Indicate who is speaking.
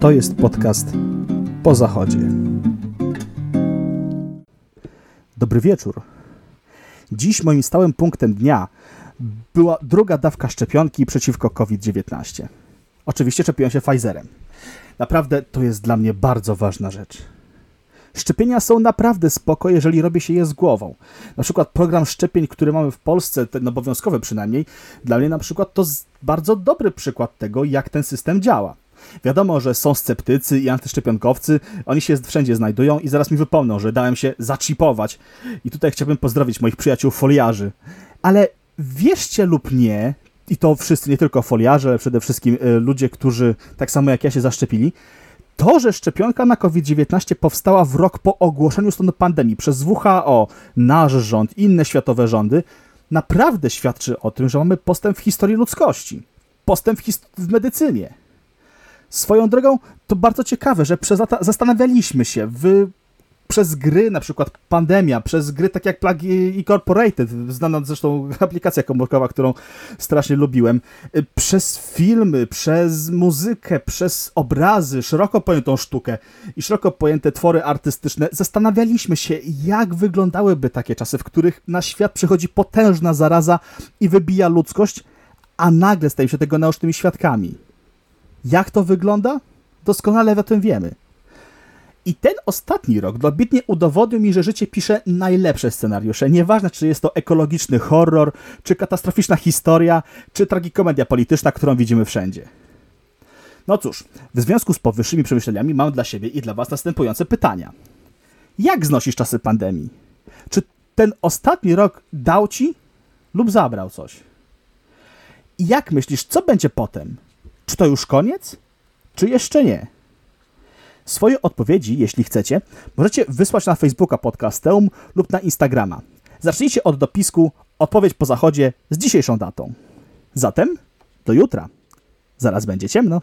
Speaker 1: To jest podcast po zachodzie. Dobry wieczór. Dziś moim stałym punktem dnia była druga dawka szczepionki przeciwko COVID-19. Oczywiście szczepiłem się Pfizerem. Naprawdę to jest dla mnie bardzo ważna rzecz. Szczepienia są naprawdę spoko, jeżeli robi się je z głową. Na przykład program szczepień, który mamy w Polsce, ten obowiązkowy przynajmniej, dla mnie na przykład to bardzo dobry przykład tego, jak ten system działa. Wiadomo, że są sceptycy i antyszczepionkowcy, oni się wszędzie znajdują i zaraz mi wypomną, że dałem się zaczipować. I tutaj chciałbym pozdrowić moich przyjaciół foliarzy. Ale wierzcie lub nie, i to wszyscy, nie tylko foliarze, ale przede wszystkim y, ludzie, którzy tak samo jak ja się zaszczepili, to, że szczepionka na COVID-19 powstała w rok po ogłoszeniu stanu pandemii przez WHO, nasz rząd, inne światowe rządy, naprawdę świadczy o tym, że mamy postęp w historii ludzkości, postęp w, w medycynie. Swoją drogą, to bardzo ciekawe, że przez lata zastanawialiśmy się w przez gry, na przykład pandemia, przez gry tak jak Plug Incorporated, znana zresztą aplikacja komórkowa, którą strasznie lubiłem, y, przez filmy, przez muzykę, przez obrazy, szeroko pojętą sztukę i szeroko pojęte twory artystyczne, zastanawialiśmy się, jak wyglądałyby takie czasy, w których na świat przychodzi potężna zaraza i wybija ludzkość, a nagle stajemy się tego naocznymi świadkami. Jak to wygląda? Doskonale o tym wiemy. I ten ostatni rok dobitnie udowodnił mi, że życie pisze najlepsze scenariusze. Nieważne, czy jest to ekologiczny horror, czy katastroficzna historia, czy tragikomedia polityczna, którą widzimy wszędzie. No cóż, w związku z powyższymi przemyśleniami mam dla siebie i dla Was następujące pytania. Jak znosisz czasy pandemii? Czy ten ostatni rok dał Ci lub zabrał coś? Jak myślisz, co będzie potem? Czy to już koniec? Czy jeszcze nie? Swoje odpowiedzi, jeśli chcecie, możecie wysłać na Facebooka Podcasteum lub na Instagrama. Zacznijcie od dopisku Odpowiedź po zachodzie z dzisiejszą datą. Zatem do jutra. Zaraz będzie ciemno.